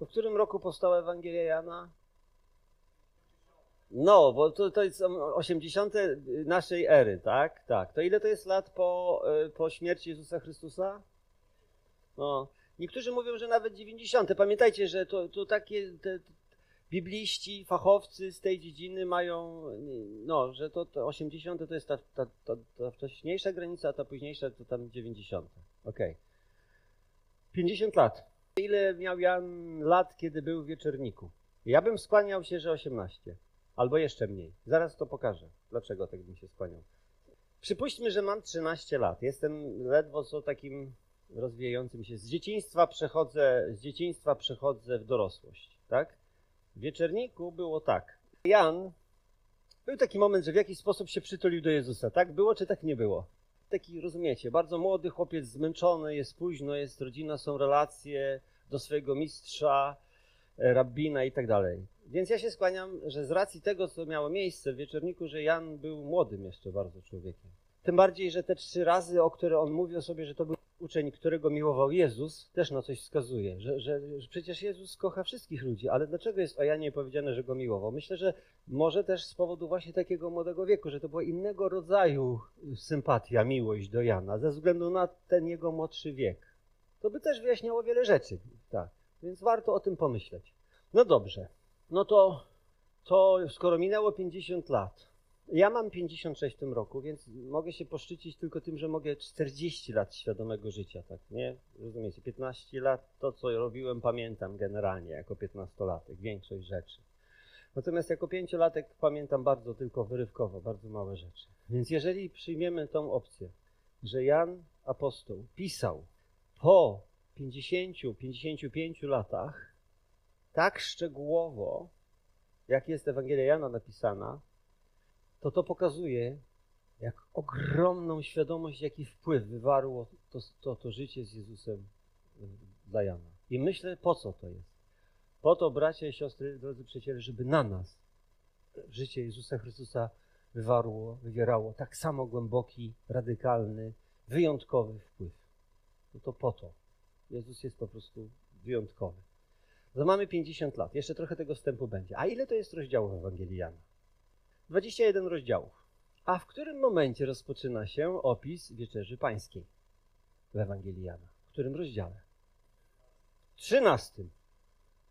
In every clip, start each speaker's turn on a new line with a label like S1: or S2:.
S1: W którym roku powstała Ewangelia Jana? No, bo to, to jest 80. naszej ery, tak? Tak. To ile to jest lat po, y, po śmierci Jezusa Chrystusa? No. Niektórzy mówią, że nawet 90. Pamiętajcie, że to, to takie te, bibliści, fachowcy z tej dziedziny mają, no, że to, to 80 to jest ta, ta, ta, ta wcześniejsza granica, a ta późniejsza to tam 90. Okej. Okay. 50 lat. Ile miał Jan lat, kiedy był w wieczorniku? Ja bym skłaniał się, że 18. Albo jeszcze mniej. Zaraz to pokażę, dlaczego tak bym się skłaniał. Przypuśćmy, że mam 13 lat. Jestem ledwo co takim rozwijającym się. Z dzieciństwa przechodzę, z dzieciństwa przechodzę w dorosłość, tak? W wieczerniku było tak. Jan, był taki moment, że w jakiś sposób się przytulił do Jezusa, tak? Było czy tak nie było? Taki, rozumiecie, bardzo młody chłopiec, zmęczony, jest późno, jest rodzina, są relacje do swojego mistrza, e, rabbina i tak dalej. Więc ja się skłaniam, że z racji tego, co miało miejsce w wieczorniku, że Jan był młodym jeszcze bardzo człowiekiem. Tym bardziej, że te trzy razy, o które on mówi o sobie, że to był uczeń, którego miłował Jezus, też na coś wskazuje, że, że, że, przecież Jezus kocha wszystkich ludzi, ale dlaczego jest o Janie powiedziane, że go miłował? Myślę, że może też z powodu właśnie takiego młodego wieku, że to była innego rodzaju sympatia, miłość do Jana, ze względu na ten jego młodszy wiek. To by też wyjaśniało wiele rzeczy, tak. Więc warto o tym pomyśleć. No dobrze, no to, to skoro minęło 50 lat, ja mam 56 w tym roku, więc mogę się poszczycić tylko tym, że mogę 40 lat świadomego życia, tak, nie? Rozumiecie, 15 lat to, co robiłem, pamiętam generalnie jako 15-latek, większość rzeczy. Natomiast jako pięciolatek pamiętam bardzo tylko wyrywkowo, bardzo małe rzeczy. Więc jeżeli przyjmiemy tą opcję, że Jan Apostoł pisał po 50-55 latach tak szczegółowo, jak jest Ewangelia Jana napisana, to to pokazuje, jak ogromną świadomość, jaki wpływ wywarło to, to, to życie z Jezusem dla Jana. I myślę, po co to jest? Po to, bracia i siostry, drodzy przyjaciele, żeby na nas życie Jezusa Chrystusa wywarło, wywierało tak samo głęboki, radykalny, wyjątkowy wpływ. No to po to. Jezus jest po prostu wyjątkowy. No mamy 50 lat, jeszcze trochę tego wstępu będzie. A ile to jest rozdziałów Ewangelii Jana? 21 rozdziałów. A w którym momencie rozpoczyna się opis Wieczerzy Pańskiej w Ewangelii Jana? W którym rozdziale? 13.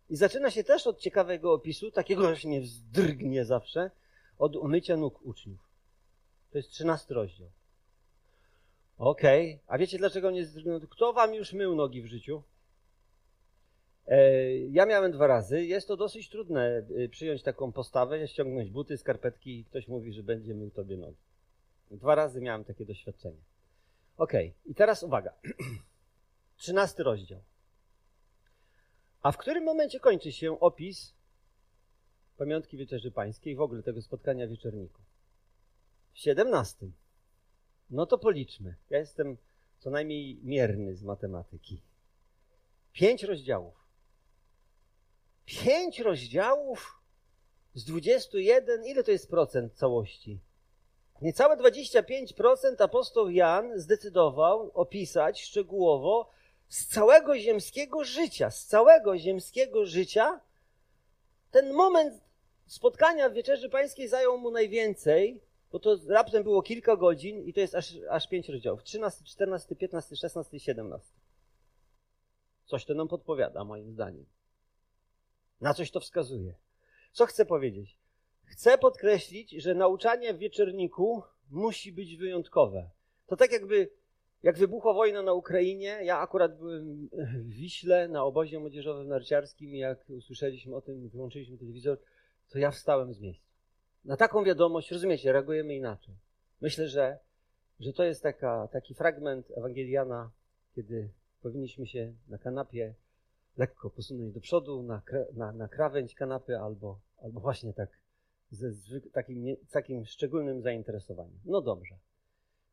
S1: I zaczyna się też od ciekawego opisu, takiego, że mnie wzdrgnie zawsze, od umycia nóg uczniów. To jest 13 rozdział. Okej, okay. a wiecie dlaczego nie zdrgnął? Kto wam już mył nogi w życiu? E, ja miałem dwa razy. Jest to dosyć trudne e, przyjąć taką postawę, ściągnąć buty, skarpetki i ktoś mówi, że będzie mył tobie nogi. Dwa razy miałem takie doświadczenie. Ok, i teraz uwaga. Trzynasty rozdział. A w którym momencie kończy się opis pamiątki Wieczerzy Pańskiej, w ogóle tego spotkania wieczorniku? W siedemnastym. No to policzmy. Ja jestem co najmniej mierny z matematyki. Pięć rozdziałów. Pięć rozdziałów z 21, ile to jest procent całości? Niecałe 25% apostoł Jan zdecydował opisać szczegółowo z całego ziemskiego życia, z całego ziemskiego życia. Ten moment spotkania w Wieczerzy Pańskiej zajął mu najwięcej, bo to raptem było kilka godzin i to jest aż, aż pięć rozdziałów. 13, 14, 15, 16 i 17. Coś to nam podpowiada, moim zdaniem. Na coś to wskazuje. Co chcę powiedzieć? Chcę podkreślić, że nauczanie w wieczorniku musi być wyjątkowe. To tak jakby, jak wybuchła wojna na Ukrainie, ja akurat byłem w Wiśle na obozie młodzieżowym narciarskim i jak usłyszeliśmy o tym, wyłączyliśmy telewizor, to ja wstałem z miejsca. Na taką wiadomość, rozumiecie, reagujemy inaczej. Myślę, że, że to jest taka, taki fragment Ewangeliana, kiedy powinniśmy się na kanapie lekko posunąć do przodu na, na, na krawędź kanapy albo, albo właśnie tak ze takim, nie, takim szczególnym zainteresowaniem. No dobrze.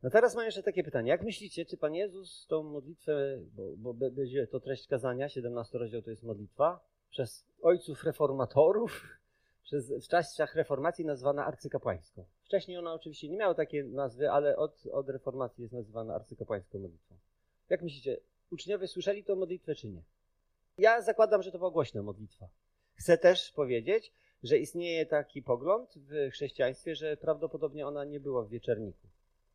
S1: No teraz mam jeszcze takie pytanie. Jak myślicie, czy Pan Jezus tą modlitwę, bo, bo będzie to treść kazania, 17 rozdział to jest modlitwa, przez ojców reformatorów, przez, w czasach reformacji nazwana arcykapłańską. Wcześniej ona oczywiście nie miała takiej nazwy, ale od, od reformacji jest nazywana arcykapłańską modlitwą. Jak myślicie, uczniowie słyszeli tę modlitwę czy nie? Ja zakładam, że to była głośna modlitwa. Chcę też powiedzieć, że istnieje taki pogląd w chrześcijaństwie, że prawdopodobnie ona nie była w wieczerniku.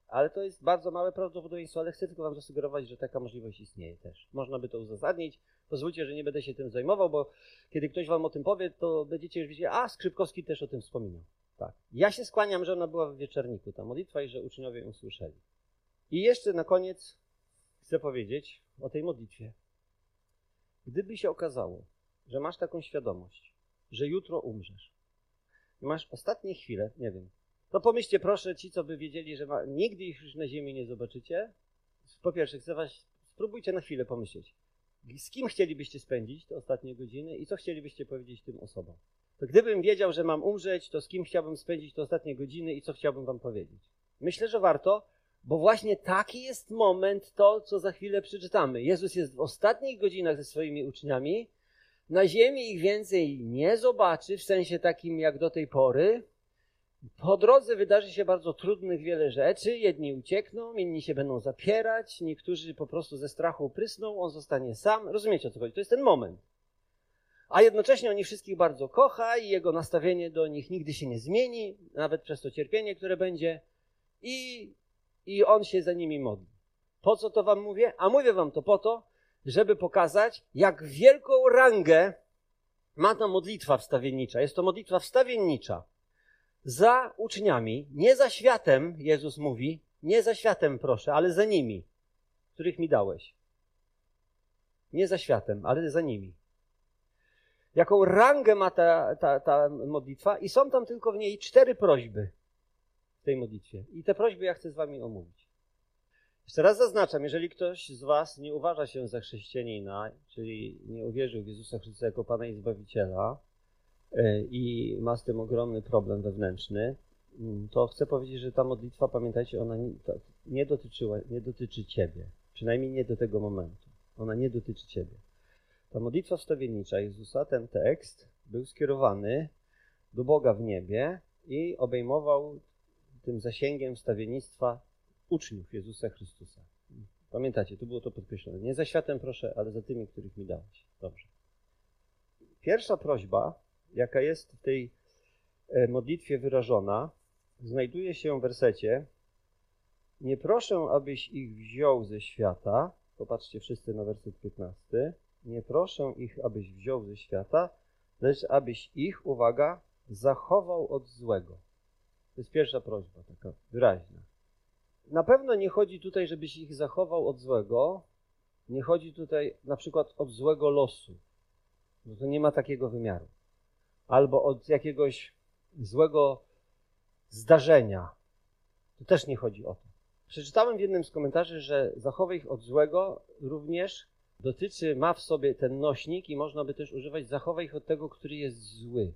S1: Ale to jest bardzo małe prawdopodobieństwo, ale chcę tylko wam zasugerować, że taka możliwość istnieje też. Można by to uzasadnić. Pozwólcie, że nie będę się tym zajmował, bo kiedy ktoś wam o tym powie, to będziecie już wiedzieć, a Skrzypkowski też o tym wspominał. Tak. Ja się skłaniam, że ona była w wieczorniku, ta modlitwa, i że uczniowie ją słyszeli. I jeszcze na koniec chcę powiedzieć o tej modlitwie. Gdyby się okazało, że masz taką świadomość, że jutro umrzesz, i masz ostatnie chwile, nie wiem, to pomyślcie proszę ci, co by wiedzieli, że nigdy ich już na ziemi nie zobaczycie. Po pierwsze, chcę was, spróbujcie na chwilę pomyśleć, z kim chcielibyście spędzić te ostatnie godziny i co chcielibyście powiedzieć tym osobom. To gdybym wiedział, że mam umrzeć, to z kim chciałbym spędzić te ostatnie godziny i co chciałbym wam powiedzieć. Myślę, że warto, bo właśnie taki jest moment, to co za chwilę przeczytamy. Jezus jest w ostatnich godzinach ze swoimi uczniami. Na ziemi ich więcej nie zobaczy, w sensie takim jak do tej pory. Po drodze wydarzy się bardzo trudnych wiele rzeczy. Jedni uciekną, inni się będą zapierać, niektórzy po prostu ze strachu prysną, on zostanie sam. Rozumiecie o co chodzi? To jest ten moment. A jednocześnie on ich wszystkich bardzo kocha i jego nastawienie do nich nigdy się nie zmieni, nawet przez to cierpienie, które będzie. I i on się za nimi modli. Po co to wam mówię? A mówię wam to po to, żeby pokazać, jak wielką rangę ma ta modlitwa wstawiennicza. Jest to modlitwa wstawiennicza za uczniami, nie za światem, Jezus mówi, nie za światem proszę, ale za nimi, których mi dałeś. Nie za światem, ale za nimi. Jaką rangę ma ta, ta, ta modlitwa i są tam tylko w niej cztery prośby tej modlitwie. I te prośby ja chcę z wami omówić. Jeszcze raz zaznaczam, jeżeli ktoś z was nie uważa się za chrześcijanina, czyli nie uwierzył w Jezusa Chrystusa jako Pana i Zbawiciela e, i ma z tym ogromny problem wewnętrzny, mm, to chcę powiedzieć, że ta modlitwa, pamiętajcie, ona nie dotyczyła, nie dotyczy ciebie. Przynajmniej nie do tego momentu. Ona nie dotyczy ciebie. Ta modlitwa wstawiennicza Jezusa, ten tekst był skierowany do Boga w niebie i obejmował tym zasięgiem wstawiennictwa uczniów Jezusa Chrystusa. Pamiętacie, tu było to podkreślone. Nie za światem proszę, ale za tymi, których mi dałeś. Dobrze. Pierwsza prośba, jaka jest w tej e, modlitwie wyrażona, znajduje się w wersecie Nie proszę, abyś ich wziął ze świata. Popatrzcie wszyscy na werset 15. Nie proszę ich, abyś wziął ze świata, lecz abyś ich, uwaga, zachował od złego. To jest pierwsza prośba, taka wyraźna. Na pewno nie chodzi tutaj, żebyś ich zachował od złego. Nie chodzi tutaj na przykład od złego losu. No to nie ma takiego wymiaru. Albo od jakiegoś złego zdarzenia. To też nie chodzi o to. Przeczytałem w jednym z komentarzy, że zachowaj ich od złego również dotyczy, ma w sobie ten nośnik i można by też używać zachowaj ich od tego, który jest zły.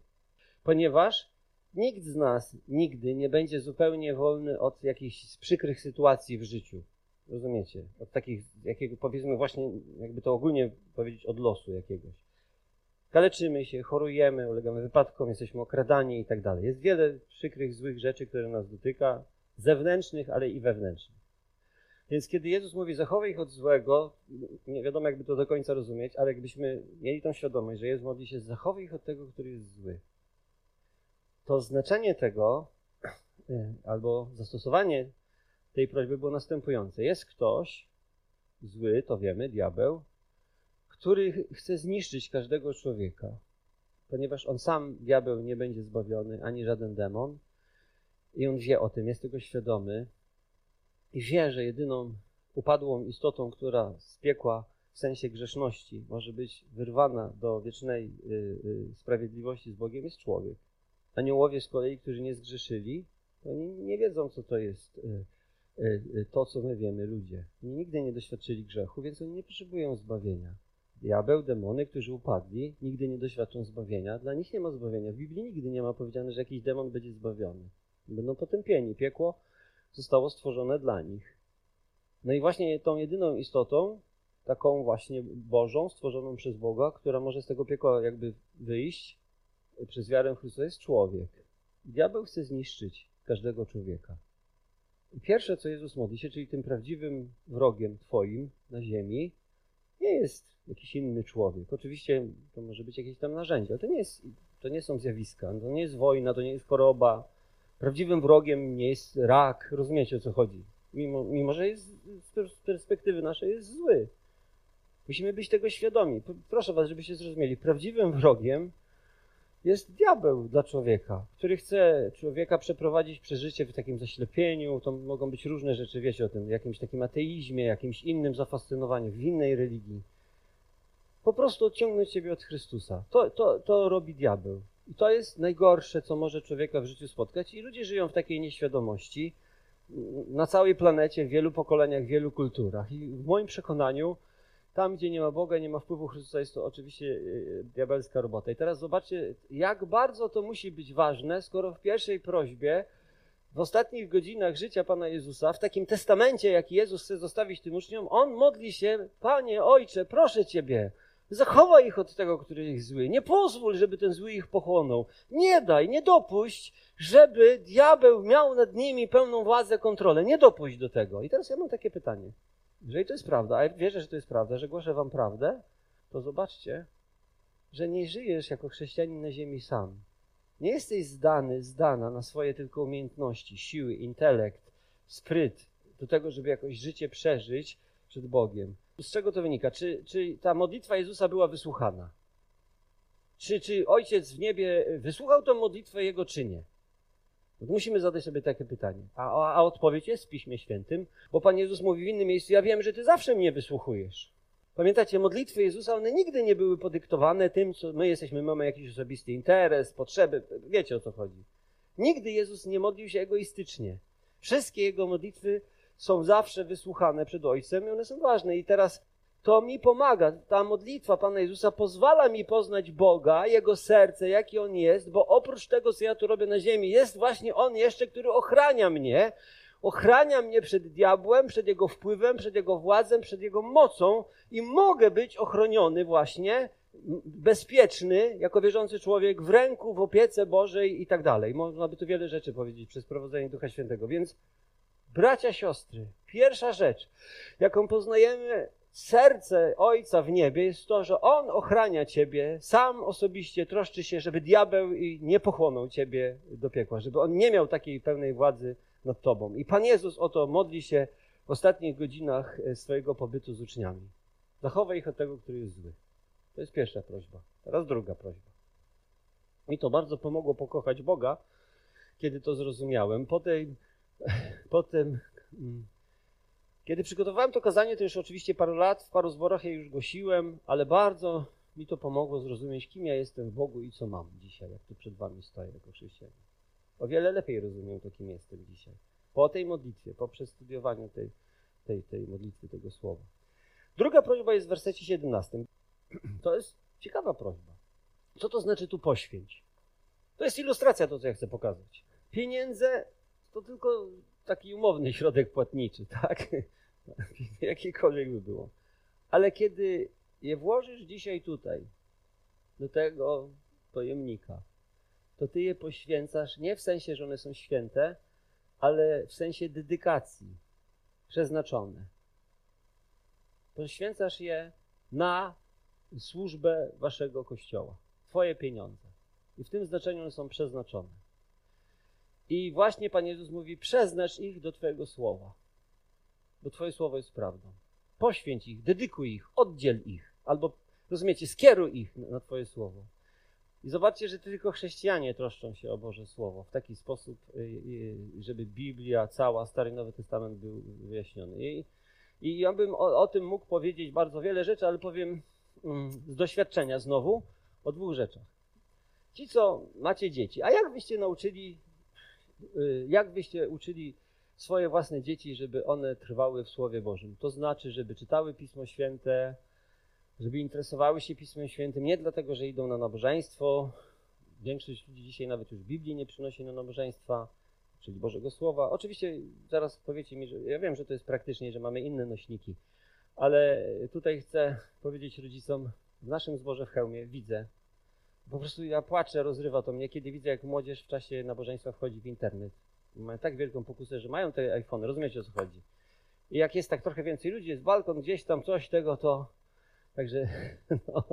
S1: Ponieważ Nikt z nas nigdy nie będzie zupełnie wolny od jakichś przykrych sytuacji w życiu. Rozumiecie? Od takich, jakiego powiedzmy właśnie, jakby to ogólnie powiedzieć, od losu jakiegoś. Kaleczymy się, chorujemy, ulegamy wypadkom, jesteśmy okradani i tak dalej. Jest wiele przykrych, złych rzeczy, które nas dotyka, zewnętrznych, ale i wewnętrznych. Więc kiedy Jezus mówi, zachowaj ich od złego, nie wiadomo jakby to do końca rozumieć, ale jakbyśmy mieli tą świadomość, że Jezus modli się, zachowaj ich od tego, który jest zły to znaczenie tego y, albo zastosowanie tej prośby było następujące. Jest ktoś zły, to wiemy, diabeł, który chce zniszczyć każdego człowieka, ponieważ on sam, diabeł, nie będzie zbawiony, ani żaden demon, i on wie o tym, jest tego świadomy i wie, że jedyną upadłą istotą, która z piekła w sensie grzeszności może być wyrwana do wiecznej y, y, sprawiedliwości z Bogiem, jest człowiek. Aniołowie z kolei, którzy nie zgrzeszyli, oni nie wiedzą, co to jest y, y, y, to, co my wiemy, ludzie. Oni nigdy nie doświadczyli grzechu, więc oni nie potrzebują zbawienia. Diabeł, demony, którzy upadli, nigdy nie doświadczą zbawienia. Dla nich nie ma zbawienia. W Biblii nigdy nie ma powiedziane, że jakiś demon będzie zbawiony. Będą potępieni. Piekło zostało stworzone dla nich. No i właśnie tą jedyną istotą, taką właśnie Bożą, stworzoną przez Boga, która może z tego piekła jakby wyjść, przez wiarę Chrystusa jest człowiek. Diabeł chce zniszczyć każdego człowieka. Pierwsze, co Jezus modli się, czyli tym prawdziwym wrogiem Twoim na ziemi, nie jest jakiś inny człowiek. Oczywiście to może być jakieś tam narzędzie, ale to nie, jest, to nie są zjawiska, to nie jest wojna, to nie jest choroba. Prawdziwym wrogiem nie jest rak, rozumiecie o co chodzi. Mimo, mimo że jest, z perspektywy naszej jest zły. Musimy być tego świadomi. Proszę was, żebyście zrozumieli. Prawdziwym wrogiem jest diabeł dla człowieka, który chce człowieka przeprowadzić przez życie w takim zaślepieniu. To mogą być różne rzeczy, wiecie o tym, jakimś takim ateizmie, jakimś innym zafascynowaniu, w innej religii. Po prostu odciągnąć ciebie od Chrystusa. To, to, to robi diabeł. I to jest najgorsze, co może człowieka w życiu spotkać. I ludzie żyją w takiej nieświadomości na całej planecie, w wielu pokoleniach, w wielu kulturach. I w moim przekonaniu, tam, gdzie nie ma Boga, nie ma wpływu Chrystusa, jest to oczywiście e, diabelska robota. I teraz zobaczcie, jak bardzo to musi być ważne, skoro w pierwszej prośbie, w ostatnich godzinach życia Pana Jezusa, w takim testamencie, jaki Jezus chce zostawić tym uczniom, On modli się, Panie, Ojcze, proszę Ciebie, zachowaj ich od tego, który jest zły. Nie pozwól, żeby ten zły ich pochłonął. Nie daj, nie dopuść, żeby diabeł miał nad nimi pełną władzę, kontrolę. Nie dopuść do tego. I teraz ja mam takie pytanie. Jeżeli to jest prawda, a wierzę, że to jest prawda, że głoszę wam prawdę, to zobaczcie, że nie żyjesz jako chrześcijanin na ziemi sam. Nie jesteś zdany, zdana na swoje tylko umiejętności, siły, intelekt, spryt do tego, żeby jakoś życie przeżyć przed Bogiem. Z czego to wynika? Czy, czy ta modlitwa Jezusa była wysłuchana? Czy, czy Ojciec w niebie wysłuchał tę modlitwę Jego, czy nie? Musimy zadać sobie takie pytanie. A, a odpowiedź jest w Piśmie Świętym, bo Pan Jezus mówi w innym miejscu: Ja wiem, że Ty zawsze mnie wysłuchujesz. Pamiętacie, modlitwy Jezusa, one nigdy nie były podyktowane tym, co my jesteśmy, mamy jakiś osobisty interes, potrzeby, wiecie o co chodzi. Nigdy Jezus nie modlił się egoistycznie. Wszystkie Jego modlitwy są zawsze wysłuchane przed Ojcem i one są ważne. I teraz to mi pomaga. Ta modlitwa Pana Jezusa pozwala mi poznać Boga, Jego serce, jaki On jest, bo oprócz tego, co ja tu robię na ziemi, jest właśnie On jeszcze, który ochrania mnie, ochrania mnie przed diabłem, przed jego wpływem, przed jego władzą, przed jego mocą i mogę być ochroniony właśnie, bezpieczny, jako wierzący człowiek, w ręku, w opiece Bożej i tak dalej. Można by tu wiele rzeczy powiedzieć przez prowadzenie Ducha Świętego. Więc, bracia, siostry, pierwsza rzecz, jaką poznajemy serce Ojca w niebie jest to, że On ochrania Ciebie, sam osobiście troszczy się, żeby diabeł nie pochłonął Ciebie do piekła, żeby On nie miał takiej pełnej władzy nad Tobą. I Pan Jezus o to modli się w ostatnich godzinach e, swojego pobytu z uczniami. Zachowaj ich od tego, który jest zły. To jest pierwsza prośba. Teraz druga prośba. Mi to bardzo pomogło pokochać Boga, kiedy to zrozumiałem. Potem, potem mm, kiedy przygotowałem to kazanie, to już oczywiście parę lat, w paru zborach ja już głosiłem, ale bardzo mi to pomogło zrozumieć, kim ja jestem w Bogu i co mam dzisiaj, jak tu przed wami stoję jako chrześcijanin. O wiele lepiej rozumiem to, kim jestem dzisiaj. Po tej modlitwie, po przestudiowaniu tej, tej, tej modlitwy, tego słowa. Druga prośba jest w wersecie 17. To jest ciekawa prośba. Co to znaczy tu poświęć? To jest ilustracja to, co ja chcę pokazać. Pieniądze to tylko taki umowny środek płatniczy, tak? Jakikolwiek by było. Ale kiedy je włożysz dzisiaj tutaj, do tego pojemnika, to ty je poświęcasz nie w sensie, że one są święte, ale w sensie dedykacji, przeznaczone. Poświęcasz je na służbę waszego kościoła, twoje pieniądze. I w tym znaczeniu one są przeznaczone. I właśnie Pan Jezus mówi: przeznacz ich do Twojego słowa, bo Twoje słowo jest prawdą. Poświęć ich, dedykuj ich, oddziel ich, albo rozumiecie, skieruj ich na Twoje słowo. I zobaczcie, że tylko chrześcijanie troszczą się o Boże Słowo w taki sposób, y, y, żeby Biblia, cała, Stary Nowy Testament był wyjaśniony. I, i ja bym o, o tym mógł powiedzieć bardzo wiele rzeczy, ale powiem mm, z doświadczenia znowu o dwóch rzeczach. Ci, co macie dzieci, a jak byście nauczyli Y, jak byście uczyli swoje własne dzieci, żeby one trwały w Słowie Bożym? To znaczy, żeby czytały Pismo Święte, żeby interesowały się Pismem Świętym, nie dlatego, że idą na nabożeństwo. Większość ludzi dzisiaj nawet już Biblii nie przynosi na nabożeństwa, czyli Bożego Słowa. Oczywiście zaraz powiecie mi, że ja wiem, że to jest praktycznie, że mamy inne nośniki, ale tutaj chcę powiedzieć rodzicom, w naszym zborze w hełmie widzę, po prostu ja płaczę, rozrywa to mnie, kiedy widzę, jak młodzież w czasie nabożeństwa wchodzi w internet. Mają tak wielką pokusę, że mają te iPhony, rozumiecie o co chodzi. I jak jest tak trochę więcej ludzi, jest balkon gdzieś tam, coś tego, to Także, no,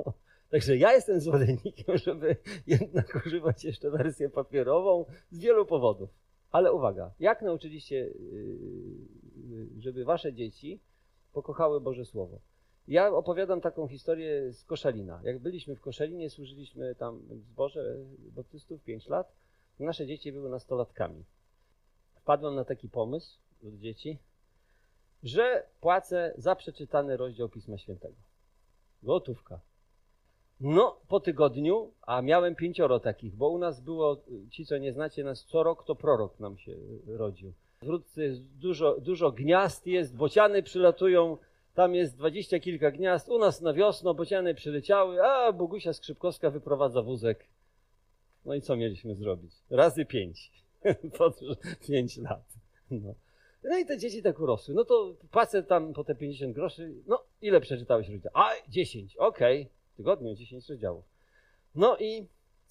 S1: także ja jestem zwolennikiem, żeby jednak używać jeszcze wersję papierową z wielu powodów. Ale uwaga, jak nauczyliście, yy, żeby wasze dzieci pokochały Boże Słowo? Ja opowiadam taką historię z Koszalina. Jak byliśmy w Koszalinie, służyliśmy tam w zborze baptystów 5 lat, nasze dzieci były nastolatkami. Wpadłem na taki pomysł od dzieci, że płacę za przeczytany rozdział Pisma Świętego. Gotówka. No, po tygodniu, a miałem pięcioro takich, bo u nas było, ci co nie znacie nas, co rok to prorok nam się rodził. W Wródce jest dużo, dużo gniazd jest, bociany przylatują, tam jest dwadzieścia kilka gniazd. U nas na wiosnę bociany przyleciały, a Bogusia Skrzypkowska wyprowadza wózek. No i co mieliśmy zrobić? Razy pięć. po pięć lat. No. no. i te dzieci tak urosły. No to płacę tam po te 50 groszy. No, ile przeczytałeś rodzica? A, 10. Okej. Okay. W tygodniu 10 rozdziałów. No i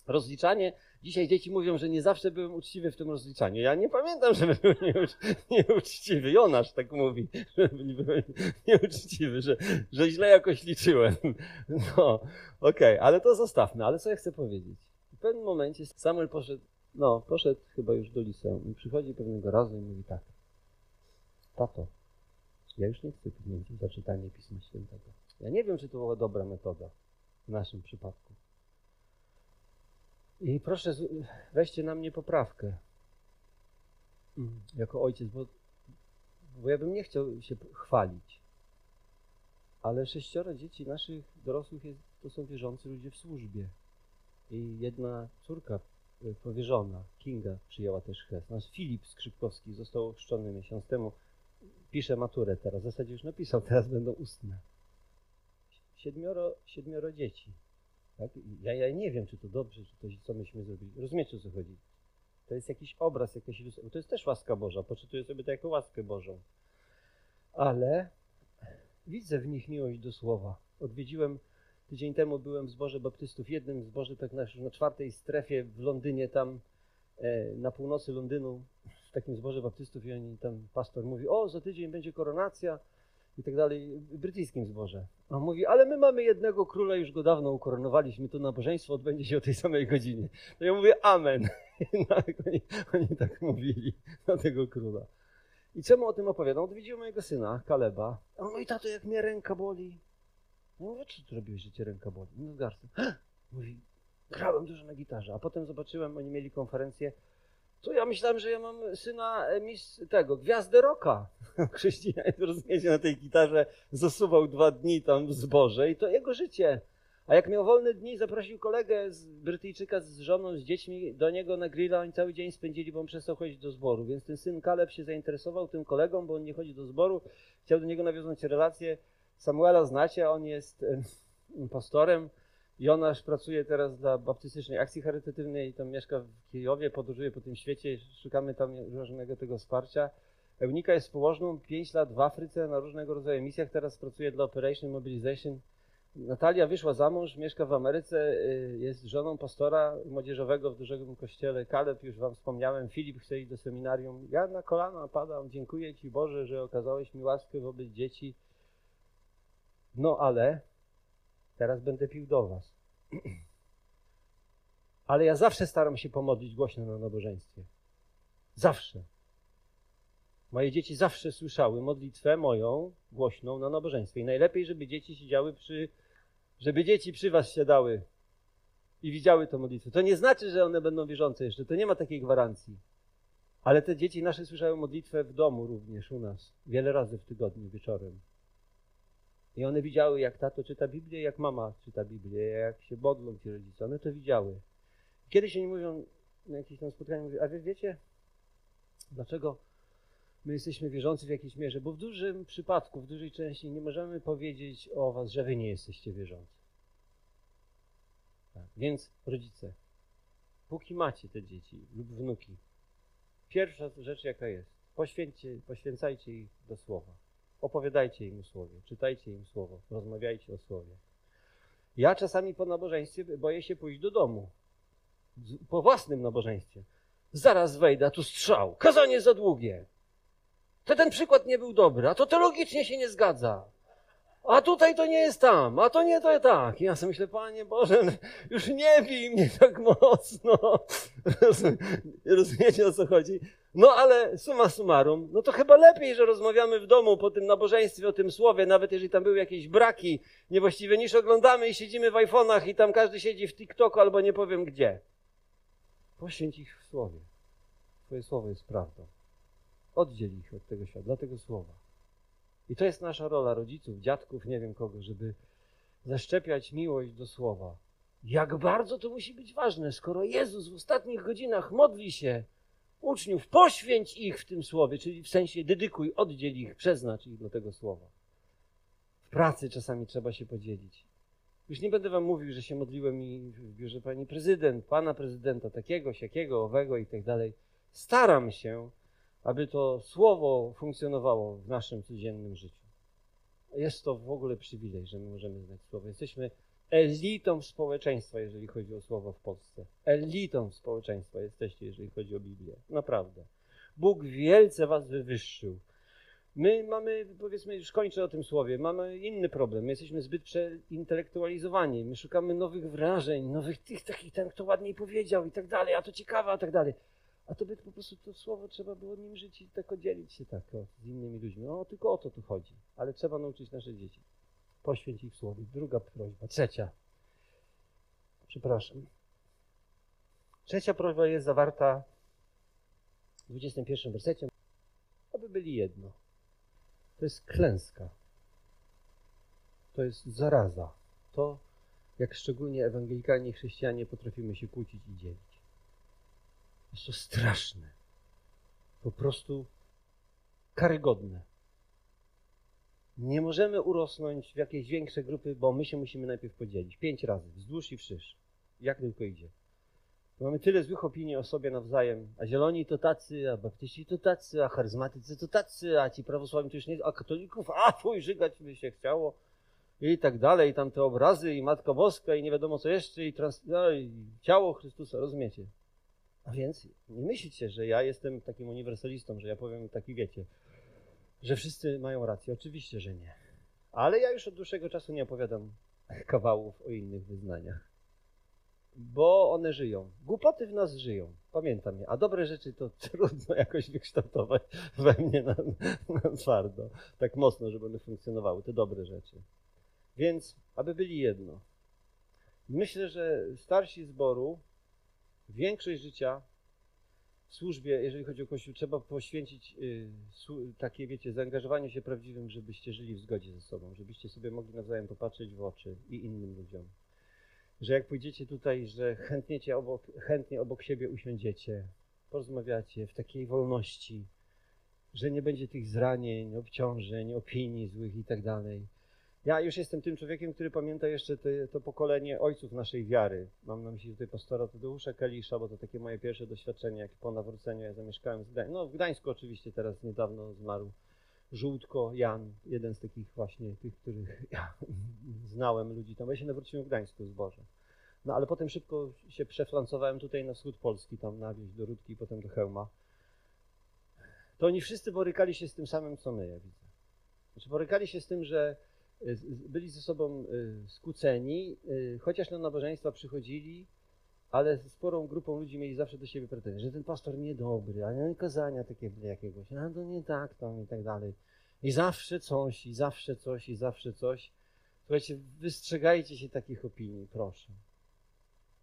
S1: rozliczanie. Dzisiaj dzieci mówią, że nie zawsze byłem uczciwy w tym rozliczaniu. Ja nie pamiętam, żeby był nieucz, nieuczciwy. Jonasz tak mówi, że byłem nieuczciwy, że, że źle jakoś liczyłem. No, okej, okay, ale to zostawmy. Ale co ja chcę powiedzieć? W pewnym momencie Samuel poszedł, no, poszedł chyba już do liceum i przychodzi pewnego razu i mówi tak. Tato, ja już nie chcę pieniędzy za czytanie Pisma Świętego. Ja nie wiem, czy to była dobra metoda w naszym przypadku. I proszę, weźcie na mnie poprawkę mm, jako ojciec, bo, bo ja bym nie chciał się chwalić. Ale sześcioro dzieci naszych dorosłych jest, to są wierzący ludzie w służbie. I jedna córka powierzona, Kinga, przyjęła też chrzest. Nasz Filip Skrzypkowski został ochrzczony miesiąc temu. Pisze maturę teraz. W zasadzie już napisał, teraz będą ustne. Siedmioro, siedmioro dzieci. Tak? Ja, ja nie wiem, czy to dobrze, czy to co myśmy zrobili. Rozumiecie, o co chodzi? To jest jakiś obraz, jakaś. To jest też łaska Boża. Poczytuję sobie to jako łaskę Bożą. Ale widzę w nich miłość do słowa. Odwiedziłem tydzień temu, byłem w zborze baptystów, jednym zborze tak na, na czwartej strefie w Londynie, tam e, na północy Londynu, w takim zborze baptystów i oni tam, pastor mówi, o, za tydzień będzie koronacja i tak dalej, w brytyjskim zborze. A on mówi, ale my mamy jednego króla, już go dawno ukoronowaliśmy, to nabożeństwo odbędzie się o tej samej godzinie. To ja mówię, amen. No, oni, oni tak mówili na tego króla. I czemu o tym opowiadam? Odwiedziłem mojego syna, Kaleba. A on mówi, tato, jak mnie ręka boli. Mówię, co ty robiłeś, że cię ręka boli? No z Mówi, grałem dużo na gitarze. A potem zobaczyłem, oni mieli konferencję, to ja myślałem, że ja mam syna e, mis tego, gwiazdę roka. Chrześcijanin, rozumiecie, na tej gitarze zasuwał dwa dni tam w zborze i to jego życie. A jak miał wolne dni, zaprosił kolegę z Brytyjczyka z żoną, z dziećmi do niego na grilla. Oni cały dzień spędzili, bo on przestał chodzić do zboru. Więc ten syn Kaleb się zainteresował tym kolegą, bo on nie chodzi do zboru. Chciał do niego nawiązać relację. Samuela znacie, on jest pastorem. Jonasz pracuje teraz dla baptystycznej akcji charytatywnej, tam mieszka w Kijowie, podróżuje po tym świecie, szukamy tam różnego tego wsparcia. Eunika jest położną 5 lat w Afryce na różnego rodzaju misjach, teraz pracuje dla Operation Mobilization. Natalia wyszła za mąż, mieszka w Ameryce, y, jest żoną pastora młodzieżowego w dużym kościele. Kaleb, już wam wspomniałem, Filip chce iść do seminarium. Ja na kolana padam, dziękuję Ci Boże, że okazałeś mi łaskę wobec dzieci. No ale Teraz będę pił do was. Ale ja zawsze staram się pomodlić głośno na nabożeństwie. Zawsze. Moje dzieci zawsze słyszały modlitwę moją głośną na nabożeństwie. I najlepiej, żeby dzieci siedziały przy, żeby dzieci przy was siadały i widziały tę modlitwę. To nie znaczy, że one będą wierzące jeszcze. To nie ma takiej gwarancji. Ale te dzieci nasze słyszały modlitwę w domu również u nas. Wiele razy w tygodniu wieczorem. I one widziały, jak tato czyta Biblię, jak mama czyta Biblię, jak się modlą ci rodzice. One to widziały. Kiedyś oni mówią na jakimś tam spotkaniu, mówią, a wiecie, dlaczego my jesteśmy wierzący w jakiejś mierze? Bo w dużym przypadku, w dużej części nie możemy powiedzieć o was, że wy nie jesteście wierzący. Tak. Więc rodzice, póki macie te dzieci lub wnuki, pierwsza rzecz jaka jest, poświęcajcie ich do słowa. Opowiadajcie im o słowie, czytajcie im słowo, rozmawiajcie o słowie. Ja czasami po nabożeństwie boję się pójść do domu. Po własnym nabożeństwie. Zaraz wejdę, a tu strzał. Kazanie za długie. To ten przykład nie był dobry, a to teologicznie się nie zgadza. A tutaj to nie jest tam, a to nie to tak. I ja sobie myślę, Panie Boże, no, już nie bij mnie tak mocno. Rozumiecie o co chodzi? No ale summa summarum, no to chyba lepiej, że rozmawiamy w domu po tym nabożeństwie o tym słowie, nawet jeżeli tam były jakieś braki niewłaściwe, niż oglądamy i siedzimy w iPhone'ach i tam każdy siedzi w TikToku albo nie powiem gdzie. Poświęć ich w słowie. Twoje słowo jest prawdą. Oddziel ich od tego świata, dla tego słowa. I to jest nasza rola rodziców, dziadków, nie wiem kogo, żeby zaszczepiać miłość do słowa. Jak bardzo to musi być ważne, skoro Jezus w ostatnich godzinach modli się uczniów, poświęć ich w tym słowie, czyli w sensie dedykuj, oddziel ich, przeznacz ich do tego słowa. W pracy czasami trzeba się podzielić. Już nie będę wam mówił, że się modliłem i w biurze pani prezydent, pana prezydenta, takiego, siakiego, owego i tak dalej. Staram się, aby to słowo funkcjonowało w naszym codziennym życiu. Jest to w ogóle przywilej, że my możemy znać słowo. Jesteśmy elitą społeczeństwa, jeżeli chodzi o słowo w Polsce. Elitą społeczeństwa jesteście, jeżeli chodzi o Biblię. Naprawdę. Bóg wielce was wywyższył. My mamy, powiedzmy, już kończę o tym słowie, mamy inny problem. My jesteśmy zbyt przeintelektualizowani. My szukamy nowych wrażeń, nowych tych takich, ten kto ładniej powiedział i tak dalej, a to ciekawe, a tak dalej. A to by po prostu to słowo trzeba było nim żyć i tak dzielić się tak z innymi ludźmi. No tylko o to tu chodzi. Ale trzeba nauczyć nasze dzieci. Poświęć ich słowie. Druga prośba. Trzecia. Przepraszam. Trzecia prośba jest zawarta w 21 wersecie. Aby byli jedno. To jest klęska. To jest zaraza. To, jak szczególnie ewangelikalni chrześcijanie potrafimy się kłócić i dzielić. Jest to straszne. Po prostu karygodne. Nie możemy urosnąć w jakieś większe grupy, bo my się musimy najpierw podzielić. Pięć razy, wzdłuż i wszerz. Jak tylko idzie. Mamy tyle złych opinii o sobie nawzajem. A zieloni to tacy, a baptyści to tacy, a charyzmatycy to tacy, a ci prawosławni to już nie, a katolików, a twój żygać by się chciało. I tak dalej, tam te obrazy, i Matka Boska, i nie wiadomo co jeszcze, i, trans, no, i ciało Chrystusa, rozumiecie? Więc nie myślcie, że ja jestem takim uniwersalistą, że ja powiem taki, wiecie, że wszyscy mają rację. Oczywiście, że nie. Ale ja już od dłuższego czasu nie opowiadam kawałów o innych wyznaniach. Bo one żyją. Głupoty w nas żyją. Pamiętam je. A dobre rzeczy to trudno jakoś wykształtować we mnie na, na twardo. Tak mocno, żeby one funkcjonowały. Te dobre rzeczy. Więc, aby byli jedno. Myślę, że starsi zboru większość życia w służbie, jeżeli chodzi o Kościół, trzeba poświęcić y, takie, wiecie, zaangażowanie się prawdziwym, żebyście żyli w zgodzie ze sobą, żebyście sobie mogli nawzajem popatrzeć w oczy i innym ludziom. Że jak pójdziecie tutaj, że chętnie obok, chętnie obok siebie usiądziecie, porozmawiacie w takiej wolności, że nie będzie tych zranień, obciążeń, opinii złych i tak dalej ja już jestem tym człowiekiem, który pamięta jeszcze te, to pokolenie ojców naszej wiary. Mam na myśli tutaj pastora Tadeusza Kalisza, bo to takie moje pierwsze doświadczenie, jak po nawróceniu ja zamieszkałem w Gdańsku. No w Gdańsku oczywiście teraz niedawno zmarł Żółtko Jan, jeden z takich właśnie tych, których ja znałem ludzi tam. Ja się nawróciłem w Gdańsku z Boże. No ale potem szybko się przeflancowałem tutaj na wschód Polski, tam na wieś do Rudki i potem do Chełma. To oni wszyscy borykali się z tym samym, co my, ja widzę. Znaczy borykali się z tym, że byli ze sobą y, skłóceni, y, chociaż na nabożeństwa przychodzili, ale sporą grupą ludzi mieli zawsze do siebie pretensje, że ten pastor niedobry, a nie kazania takie jakiegoś, a to nie tak tam i tak dalej. I zawsze coś, i zawsze coś, i zawsze coś. Słuchajcie, wystrzegajcie się takich opinii, proszę.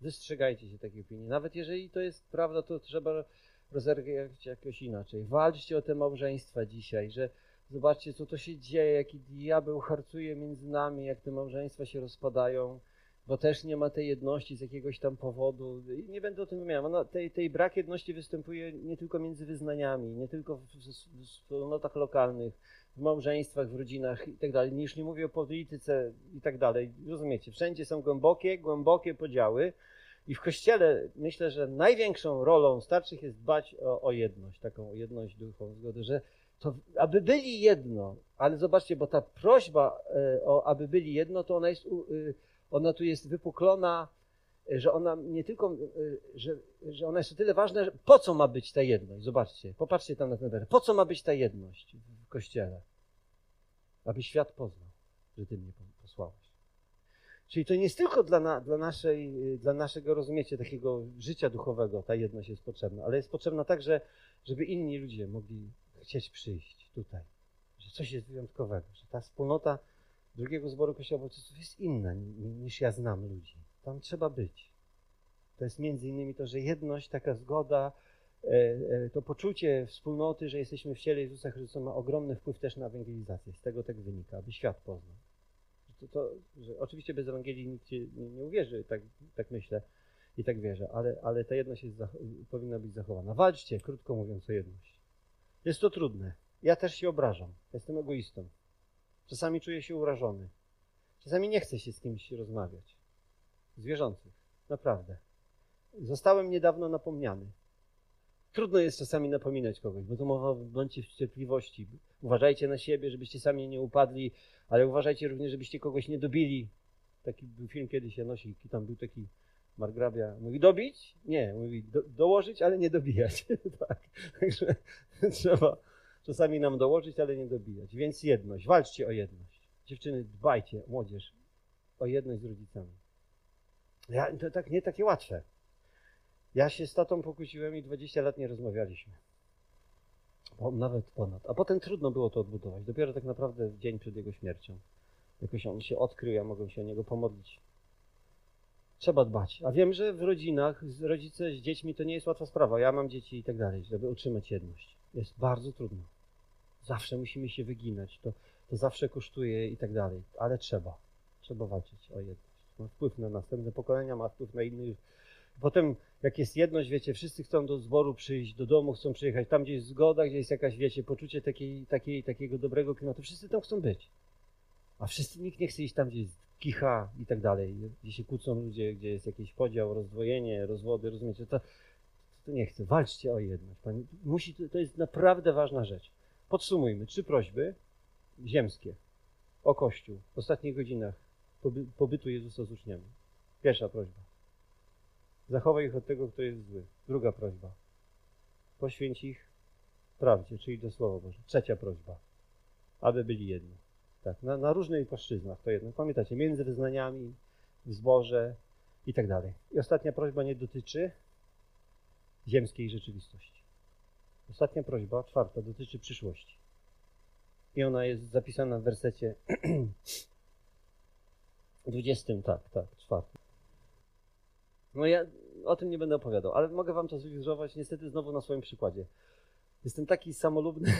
S1: Wystrzegajcie się takich opinii. Nawet jeżeli to jest prawda, to trzeba rozerwać jakoś inaczej. Walczcie o te małżeństwa dzisiaj, że Zobaczcie, co to się dzieje, jaki diabeł harcuje między nami, jak te małżeństwa się rozpadają, bo też nie ma tej jedności z jakiegoś tam powodu. I nie będę o tym wymieniał. Tej, tej brak jedności występuje nie tylko między wyznaniami, nie tylko w, w, w wspólnotach lokalnych, w małżeństwach, w rodzinach i tak dalej. Już nie mówię o polityce i tak dalej. Rozumiecie, wszędzie są głębokie, głębokie podziały. I w kościele myślę, że największą rolą starszych jest dbać o, o jedność, taką jedność duchową, zgodę, że to aby byli jedno, ale zobaczcie, bo ta prośba e, o aby byli jedno, to ona jest, y, ona tu jest wypuklona, e, że ona nie tylko, e, że, że ona jest o tyle ważna, że po co ma być ta jedność? Zobaczcie, popatrzcie tam na ten wers. Po co ma być ta jedność w Kościele? Aby świat poznał. że Ty mnie posłałeś. Czyli to nie jest tylko dla, na, dla, naszej, dla naszego rozumienia takiego życia duchowego ta jedność jest potrzebna, ale jest potrzebna także, żeby inni ludzie mogli chcieć przyjść tutaj. Że coś jest wyjątkowego, że ta wspólnota drugiego zboru Kościoła Baptystów jest inna niż ja znam ludzi. Tam trzeba być. To jest między innymi to, że jedność, taka zgoda, e, e, to poczucie wspólnoty, że jesteśmy w ciele Jezusa Chrystusa ma ogromny wpływ też na ewangelizację. Z tego tak wynika, aby świat poznał. To, to, że oczywiście bez Ewangelii nikt nie, nie uwierzy, tak, tak myślę i tak wierzę, ale, ale ta jedność jest, powinna być zachowana. Walczcie, krótko mówiąc, o jedność. Jest to trudne. Ja też się obrażam. Jestem egoistą. Czasami czuję się urażony. Czasami nie chcę się z kimś rozmawiać. Zwierzących. Naprawdę. Zostałem niedawno napomniany. Trudno jest czasami napominać kogoś, bo to mowa bądźcie w cierpliwości. Uważajcie na siebie, żebyście sami nie upadli, ale uważajcie również, żebyście kogoś nie dobili. Taki był film kiedyś Janosi, tam był taki margrabia. Mówi dobić? Nie, mówi do, dołożyć, ale nie dobijać. tak. Także trzeba czasami nam dołożyć, ale nie dobijać. Więc jedność, walczcie o jedność. Dziewczyny, dbajcie, młodzież, o jedność z rodzicami. Ja, to tak nie takie łatwe. Ja się z tatą pokłóciłem i 20 lat nie rozmawialiśmy. Bo nawet ponad. A potem trudno było to odbudować. Dopiero tak naprawdę dzień przed jego śmiercią. Jakoś on się odkrył, ja mogłem się o niego pomodlić. Trzeba dbać. A wiem, że w rodzinach rodzice z dziećmi to nie jest łatwa sprawa. Ja mam dzieci i tak dalej, żeby utrzymać jedność. Jest bardzo trudno. Zawsze musimy się wyginać. To, to zawsze kosztuje i tak dalej. Ale trzeba. Trzeba walczyć o jedność. Ma wpływ na następne pokolenia, ma wpływ na innych Potem, jak jest jedność, wiecie, wszyscy chcą do zboru przyjść, do domu chcą przyjechać, tam gdzie jest zgoda, gdzie jest jakaś, wiecie, poczucie takiej, takiej, takiego dobrego klimatu, wszyscy tam chcą być. A wszyscy, nikt nie chce iść tam, gdzie jest kicha i tak dalej, gdzie się kłócą ludzie, gdzie jest jakiś podział, rozdwojenie, rozwody, rozumiecie, to, to nie chcę. Walczcie o jedność. Pani, musi, to jest naprawdę ważna rzecz. Podsumujmy. Trzy prośby ziemskie o Kościół w ostatnich godzinach pobytu Jezusa z uczniami. Pierwsza prośba. Zachowaj ich od tego, kto jest zły. Druga prośba. Poświęć ich prawdzie, czyli do Słowa Boże. Trzecia prośba. Aby byli jedni. Tak, na, na różnych płaszczyznach to jedno. Pamiętacie, między wyznaniami, w zborze i tak dalej. I ostatnia prośba nie dotyczy ziemskiej rzeczywistości. Ostatnia prośba, czwarta, dotyczy przyszłości. I ona jest zapisana w wersecie 20, tak, tak, czwartym. No ja o tym nie będę opowiadał, ale mogę wam to zilustrować niestety znowu na swoim przykładzie. Jestem taki samolubny,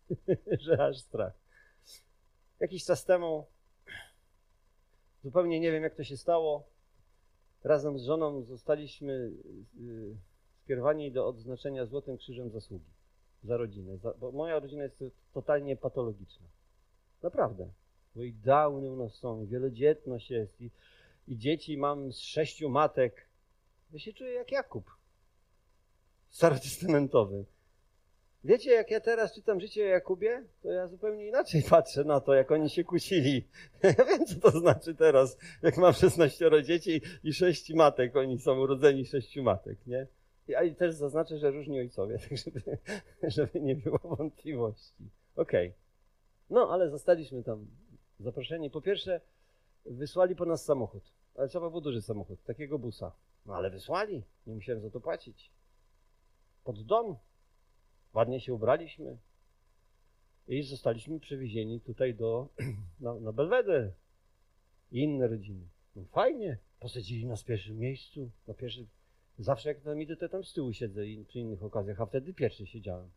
S1: że aż strach. Jakiś czas temu, zupełnie nie wiem jak to się stało, razem z żoną zostaliśmy y, skierowani do odznaczenia Złotym Krzyżem Zasługi za rodzinę. Za, bo moja rodzina jest totalnie patologiczna. Naprawdę. Bo i downy u nas są, i wielodzietność jest, i, i dzieci mam z sześciu matek. Ja się czuję jak Jakub. Starotestamentowy. Wiecie, jak ja teraz czytam życie Jakubie, to ja zupełnie inaczej patrzę na to, jak oni się kusili. Ja wiem, co to znaczy teraz, jak mam 16 dzieci i 6 matek, oni są urodzeni sześciu matek, nie? I też zaznaczę, że różni ojcowie, tak żeby, żeby nie było wątpliwości. Okej. Okay. No, ale zostaliśmy tam zaproszeni. Po pierwsze, wysłali po nas samochód. Ale trzeba był duży samochód, takiego busa. No ale wysłali, nie musiałem za to płacić. Pod dom. Ładnie się ubraliśmy. I zostaliśmy przewiezieni tutaj do, na, na. I inne rodziny. No fajnie. Posadzili nas w pierwszym miejscu. Na pierwszy, zawsze jak tam idę, to tam z tyłu siedzę i przy innych okazjach, a wtedy pierwszy siedziałem.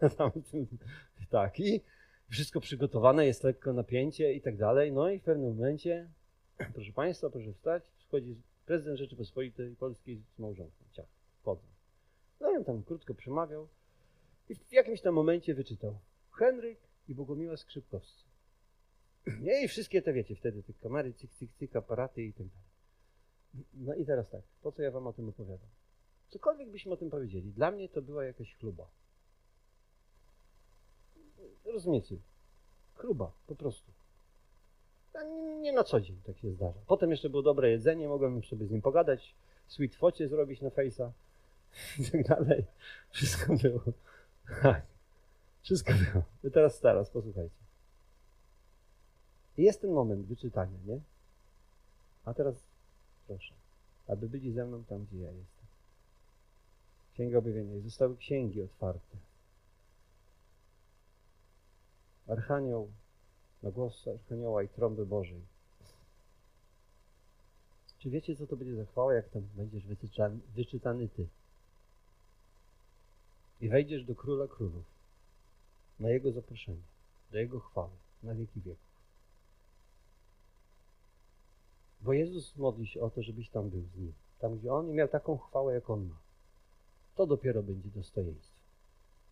S1: tak, i wszystko przygotowane, jest lekko napięcie i tak dalej. No i w pewnym momencie, proszę Państwa, proszę wstać, wchodzi prezydent Rzeczypospolitej Polskiej z małżonką. Ciach, wchodzą. No i on tam krótko przemawiał i w jakimś tam momencie wyczytał Henryk i Bogumiła Skrzypkowscy. Nie, i wszystkie te, wiecie, wtedy te kamery, cyk, cyk, cyk, aparaty i tak dalej. No i teraz tak, po co ja wam o tym opowiadam? Cokolwiek byśmy o tym powiedzieli, dla mnie to była jakaś chluba. Rozumiecie? Chluba, po prostu. Nie na co dzień tak się zdarza. Potem jeszcze było dobre jedzenie, mogłem sobie z nim pogadać, sweet focie zrobić na fejsa i tak dalej. Wszystko było. Wszystko było. I teraz teraz, posłuchajcie. Jest ten moment wyczytania, nie? A teraz proszę, aby byli ze mną tam, gdzie ja jestem. Księga Objawienia. I zostały księgi otwarte. Archanioł, na głos Archanioła i trąby Bożej. Czy wiecie, co to będzie za chwała, jak tam będziesz wyczytany, wyczytany Ty? I wejdziesz do Króla Królów, na Jego zaproszenie, do Jego chwały, na wieki wieków. Bo Jezus modli się o to, żebyś tam był z Nim. Tam, gdzie On i miał taką chwałę, jak On ma. To dopiero będzie dostojeństwo.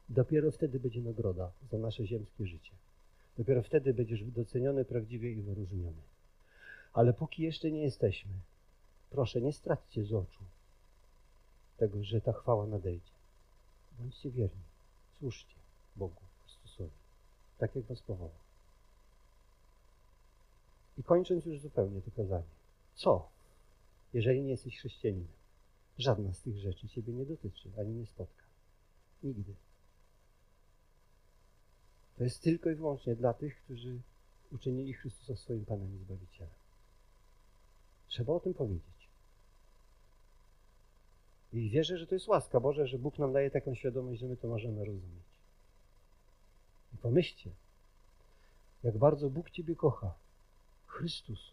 S1: Dopiero wtedy będzie nagroda za nasze ziemskie życie. Dopiero wtedy będziesz doceniony prawdziwie i wyróżniony. Ale póki jeszcze nie jesteśmy, proszę, nie straćcie z oczu tego, że ta chwała nadejdzie. Bądźcie wierni, służcie Bogu, Chrystusowi, tak jak was powołał. I kończąc już zupełnie to kazanie. Co, jeżeli nie jesteś chrześcijaninem? Żadna z tych rzeczy ciebie nie dotyczy, ani nie spotka. Nigdy. To jest tylko i wyłącznie dla tych, którzy uczynili Chrystusa swoim Panem i Zbawicielem. Trzeba o tym powiedzieć. I wierzę, że to jest łaska Boża, że Bóg nam daje taką świadomość, że my to możemy rozumieć. I pomyślcie, jak bardzo Bóg Ciebie kocha. Chrystus.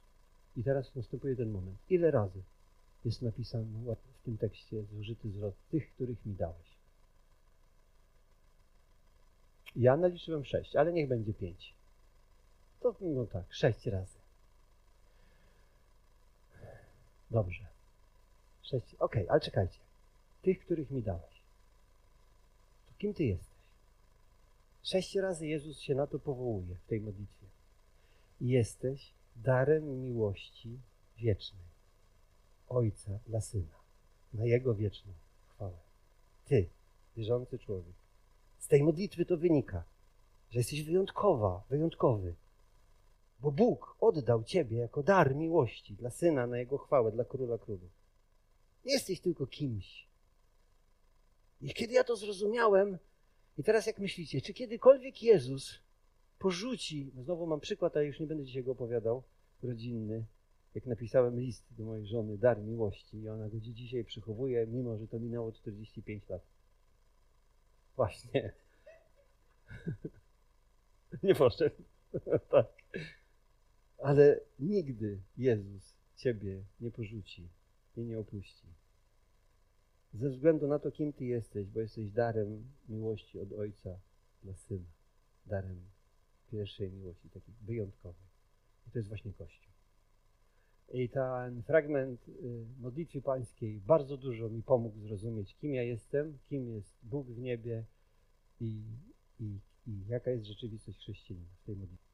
S1: I teraz następuje ten moment. Ile razy jest napisane w tym tekście zużyty zwrot tych, których mi dałeś? Ja naliczyłem sześć, ale niech będzie pięć. To no tak, sześć razy. Dobrze. Sześć. Okej, okay, ale czekajcie. Tych, których mi dałeś. To kim ty jesteś? Sześć razy Jezus się na to powołuje w tej modlitwie. Jesteś darem miłości wiecznej. Ojca dla Syna. Na Jego wieczną chwałę. Ty, wierzący człowiek. Z tej modlitwy to wynika, że jesteś wyjątkowa, wyjątkowy. Bo Bóg oddał Ciebie jako dar miłości dla Syna na Jego chwałę, dla Króla Królów. Nie jesteś tylko kimś. I kiedy ja to zrozumiałem, i teraz jak myślicie, czy kiedykolwiek Jezus porzuci, no znowu mam przykład, ale już nie będę dzisiaj go opowiadał, rodzinny, jak napisałem list do mojej żony, dar miłości, i ona go dzisiaj przechowuje, mimo że to minęło 45 lat. Właśnie. nie poszedł. tak. Ale nigdy Jezus Ciebie nie porzuci i nie opuści. Ze względu na to, kim Ty jesteś, bo jesteś darem miłości od Ojca dla Syna. Darem pierwszej miłości, takiej wyjątkowej. I to jest właśnie Kościół. I ten fragment y, modlitwy pańskiej bardzo dużo mi pomógł zrozumieć, kim ja jestem, kim jest Bóg w niebie i, i, i jaka jest rzeczywistość chrześcijanina w tej modlitwie.